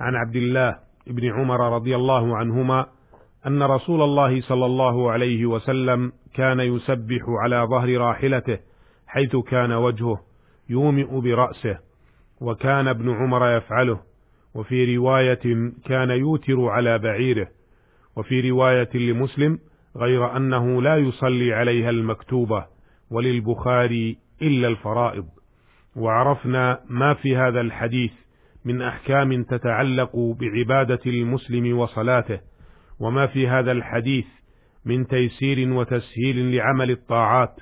عن عبد الله بن عمر رضي الله عنهما أن رسول الله صلى الله عليه وسلم كان يسبح على ظهر راحلته حيث كان وجهه يومئ برأسه وكان ابن عمر يفعله وفي رواية كان يوتر على بعيره وفي رواية لمسلم غير أنه لا يصلي عليها المكتوبة وللبخاري إلا الفرائض. وعرفنا ما في هذا الحديث من أحكام تتعلق بعبادة المسلم وصلاته وما في هذا الحديث من تيسير وتسهيل لعمل الطاعات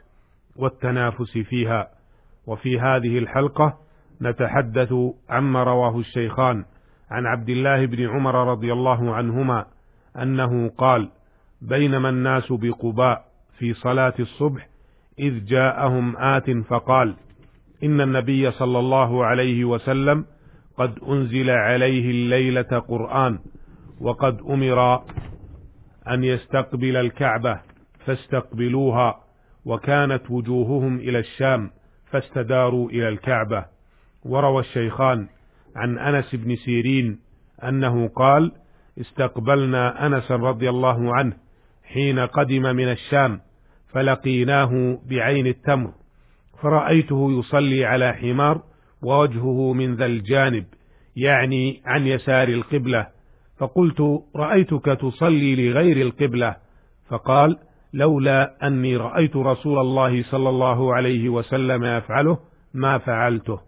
والتنافس فيها. وفي هذه الحلقة نتحدث عما رواه الشيخان عن عبد الله بن عمر رضي الله عنهما أنه قال بينما الناس بقباء في صلاة الصبح إذ جاءهم آت فقال إن النبي صلى الله عليه وسلم قد أنزل عليه الليلة قرآن وقد أمر أن يستقبل الكعبة فاستقبلوها وكانت وجوههم إلى الشام فاستداروا إلى الكعبة. وروى الشيخان عن أنس بن سيرين أنه قال استقبلنا أنس رضي الله عنه حين قدم من الشام فلقيناه بعين التمر فرأيته يصلي على حمار ووجهه من ذا الجانب يعني عن يسار القبلة. فقلت رأيتك تصلي لغير القبلة. فقال لولا أني رأيت رسول الله صلى الله عليه وسلم يفعله ما فعلته.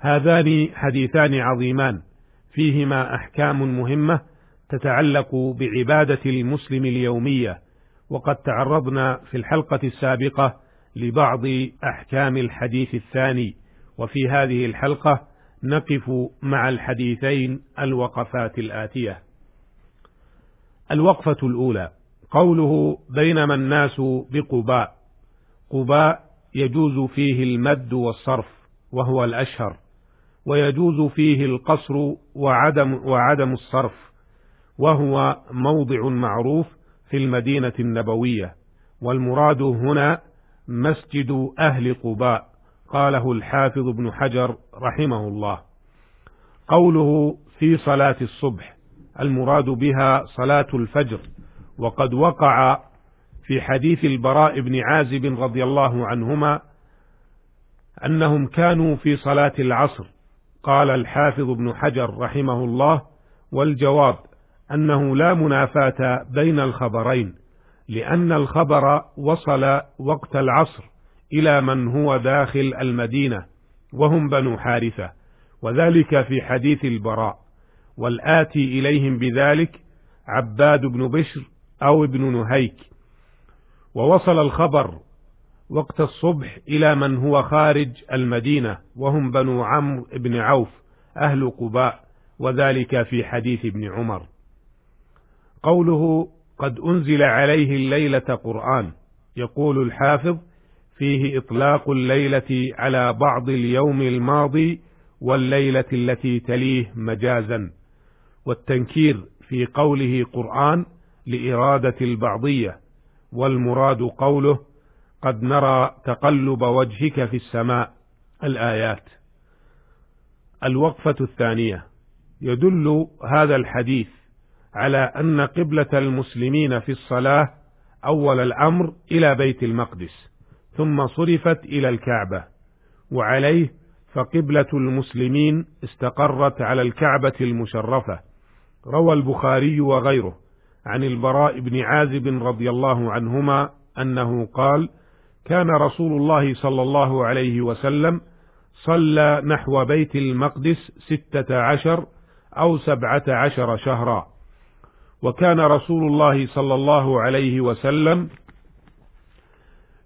هذان حديثان عظيمان فيهما أحكام مهمة تتعلق بعبادة المسلم اليومية. وقد تعرضنا في الحلقة السابقة لبعض أحكام الحديث الثاني. وفي هذه الحلقة نقف مع الحديثين الوقفات الآتية. الوقفة الأولى. قوله بينما الناس بقباء. قباء يجوز فيه المد والصرف وهو الأشهر. ويجوز فيه القصر وعدم وعدم الصرف وهو موضع معروف في المدينة النبوية. والمراد هنا مسجد أهل قباء قاله الحافظ ابن حجر رحمه الله. قوله في صلاة الصبح المراد بها صلاة الفجر وقد وقع في حديث البراء بن عازب رضي الله عنهما أنهم كانوا في صلاة العصر. قال الحافظ ابن حجر رحمه الله والجواب أنه لا منافاة بين الخبرين لأن الخبر وصل وقت العصر إلى من هو داخل المدينة وهم بنو حارثة وذلك في حديث البراء والآتي إليهم بذلك عباد بن بشر أو ابن نهيك. ووصل الخبر وقت الصبح إلى من هو خارج المدينة وهم بنو عمرو بن عوف أهل قباء وذلك في حديث ابن عمر. قوله قد أنزل عليه الليلة قرآن. يقول الحافظ فيه إطلاق الليلة على بعض اليوم الماضي والليلة التي تليه مجازا. والتنكير في قوله قرآن لإرادة البعضية. والمراد قوله قد نرى تقلب وجهك في السماء. الآيات. الوقفة الثانية. يدل هذا الحديث على أن قبلة المسلمين في الصلاة أول الأمر إلى بيت المقدس ثم صرفت إلى الكعبة. وعليه فقبلة المسلمين استقرت على الكعبة المشرفة. روى البخاري وغيره عن البراء بن عازب رضي الله عنهما أنه قال كان رسول الله صلى الله عليه وسلم صلى نحو بيت المقدس ستة عشر أو سبعة عشر شهرا. وكان رسول الله صلى الله عليه وسلم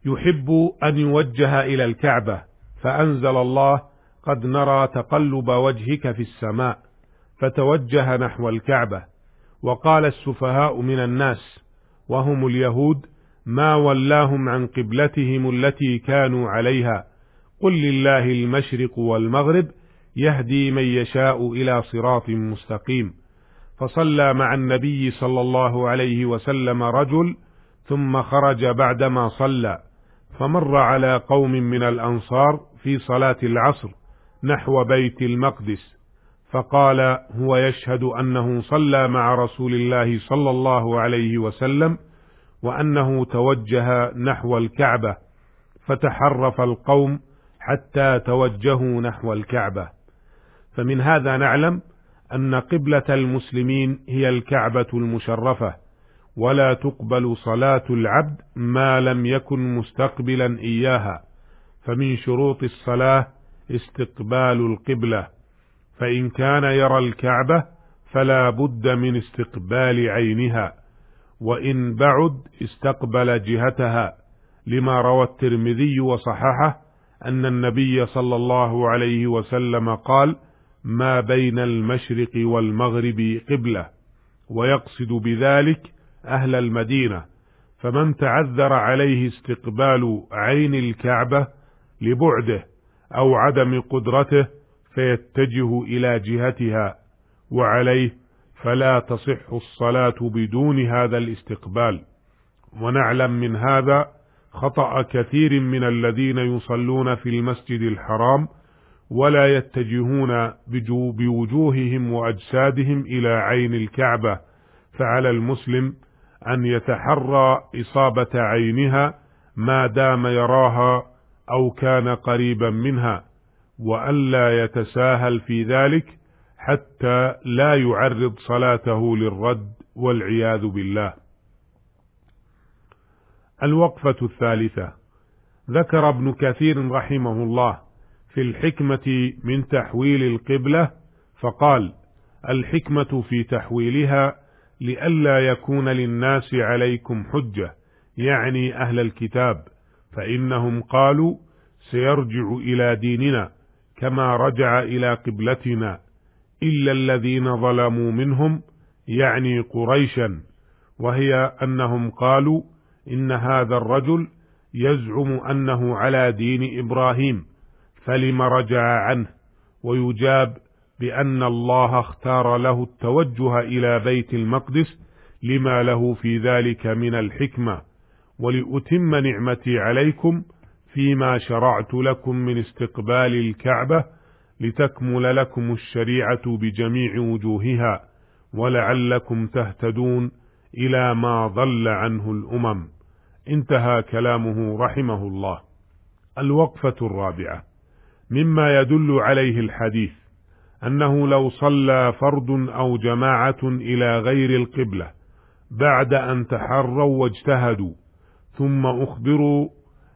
يحب أن يوجه إلى الكعبة فأنزل الله قد نرى تقلب وجهك في السماء فتوجه نحو الكعبة وقال السفهاء من الناس وهم اليهود ما ولاهم عن قبلتهم التي كانوا عليها قل لله المشرق والمغرب يهدي من يشاء إلى صراط مستقيم. فصلى مع النبي صلى الله عليه وسلم رجل ثم خرج بعدما صلى فمر على قوم من الأنصار في صلاة العصر نحو بيت المقدس فقال هو يشهد أنه صلى مع رسول الله صلى الله عليه وسلم وأنه توجه نحو الكعبة فتحرف القوم حتى توجهوا نحو الكعبة. فمن هذا نعلم أن قبلة المسلمين هي الكعبة المشرفة ولا تقبل صلاة العبد ما لم يكن مستقبلا إياها فمن شروط الصلاة استقبال القبلة فإن كان يرى الكعبة فلا بد من استقبال عينها وإن بعد استقبل جهتها لما روى الترمذي وصححه أن النبي صلى الله عليه وسلم قال ما بين المشرق والمغرب قبلة ويقصد بذلك أهل المدينة فمن تعذر عليه استقبال عين الكعبة لبعده أو عدم قدرته فيتجه إلى جهتها وعليه فلا تصح الصلاة بدون هذا الاستقبال. ونعلم من هذا خطأ كثير من الذين يصلون في المسجد الحرام ولا يتجهون بوجوههم وأجسادهم إلى عين الكعبة فعلى المسلم أن يتحرى إصابة عينها ما دام يراها أو كان قريبا منها والا يتساهل في ذلك حتى لا يعرض صلاته للرد والعياذ بالله. الوقفة الثالثة. ذكر ابن كثير رحمه الله في الحكمة من تحويل القبلة فقال الحكمة في تحويلها لئلا يكون للناس عليكم حجة يعني أهل الكتاب فإنهم قالوا سيرجع إلى ديننا كما رجع إلى قبلتنا إلا الذين ظلموا منهم يعني قريشا وهي أنهم قالوا إن هذا الرجل يزعم أنه على دين إبراهيم. فلم رجع عنه ويجاب بأن الله اختار له التوجه إلى بيت المقدس لما له في ذلك من الحكمة. ولأتم نعمتي عليكم فيما شرعت لكم من استقبال الكعبة لتكمل لكم الشريعة بجميع وجوهها ولعلكم تهتدون إلى ما ضل عنه الأمم. انتهى كلامه رحمه الله. الوقفة الرابعة. مما يدل عليه الحديث أنه لو صلى فرد أو جماعة إلى غير القبلة بعد أن تحروا واجتهدوا ثم أخبروا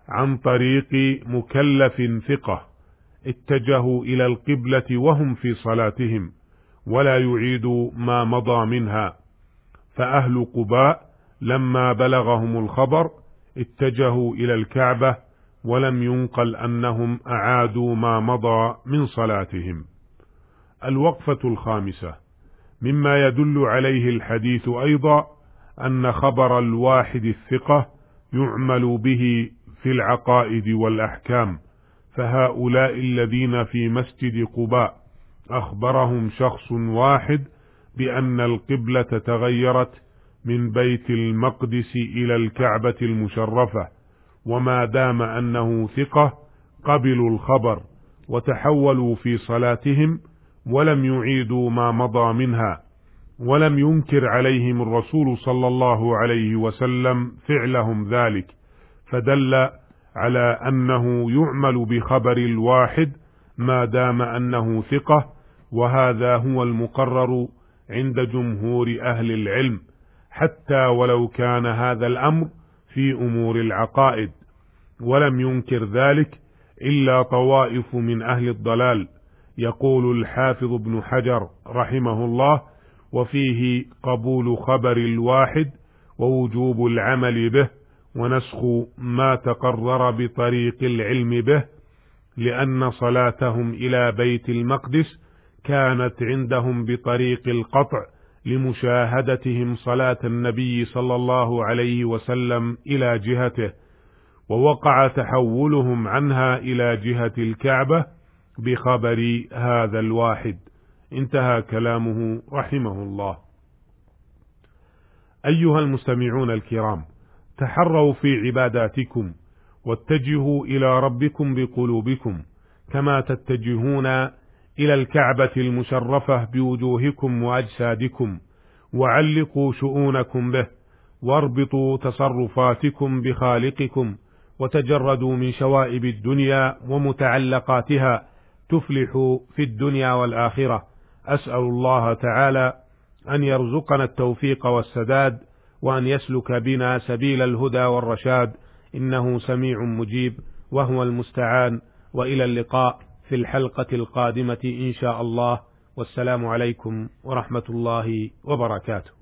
عن طريق مكلف ثقة اتجهوا إلى القبلة وهم في صلاتهم ولا يعيدوا ما مضى منها. فأهل قباء لما بلغهم الخبر اتجهوا إلى الكعبة ولم ينقل أنهم أعادوا ما مضى من صلاتهم. الوقفة الخامسة. مما يدل عليه الحديث أيضا أن خبر الواحد الثقة يعمل به في العقائد والأحكام فهؤلاء الذين في مسجد قباء أخبرهم شخص واحد بأن القبلة تغيرت من بيت المقدس إلى الكعبة المشرفة وما دام أنه ثقة قبلوا الخبر وتحولوا في صلاتهم ولم يعيدوا ما مضى منها ولم ينكر عليهم الرسول صلى الله عليه وسلم فعلهم ذلك فدل على أنه يعمل بخبر الواحد ما دام أنه ثقة وهذا هو المقرر عند جمهور أهل العلم حتى ولو كان هذا الأمر في أمور العقائد ولم ينكر ذلك إلا طوائف من أهل الضلال يقول الحافظ ابن حجر رحمه الله وفيه قبول خبر الواحد ووجوب العمل به ونسخ ما تقرر بطريق العلم به لأن صلاتهم إلى بيت المقدس كانت عندهم بطريق القطع لمشاهدتهم صلاة النبي صلى الله عليه وسلم إلى جهته ووقع تحولهم عنها إلى جهة الكعبة بخبر هذا الواحد. انتهى كلامه رحمه الله. أيها المستمعون الكرام تحروا في عباداتكم واتجهوا إلى ربكم بقلوبكم كما تتجهون إلى الكعبة المشرفة بوجوهكم وأجسادكم وعلقوا شؤونكم به واربطوا تصرفاتكم بخالقكم وتجردوا من شوائب الدنيا ومتعلقاتها تفلحوا في الدنيا والآخرة. أسأل الله تعالى أن يرزقنا التوفيق والسداد وأن يسلك بنا سبيل الهدى والرشاد. إنه سميع مجيب وهو المستعان. وإلى اللقاء. في الحلقة القادمة إن شاء الله. والسلام عليكم ورحمة الله وبركاته.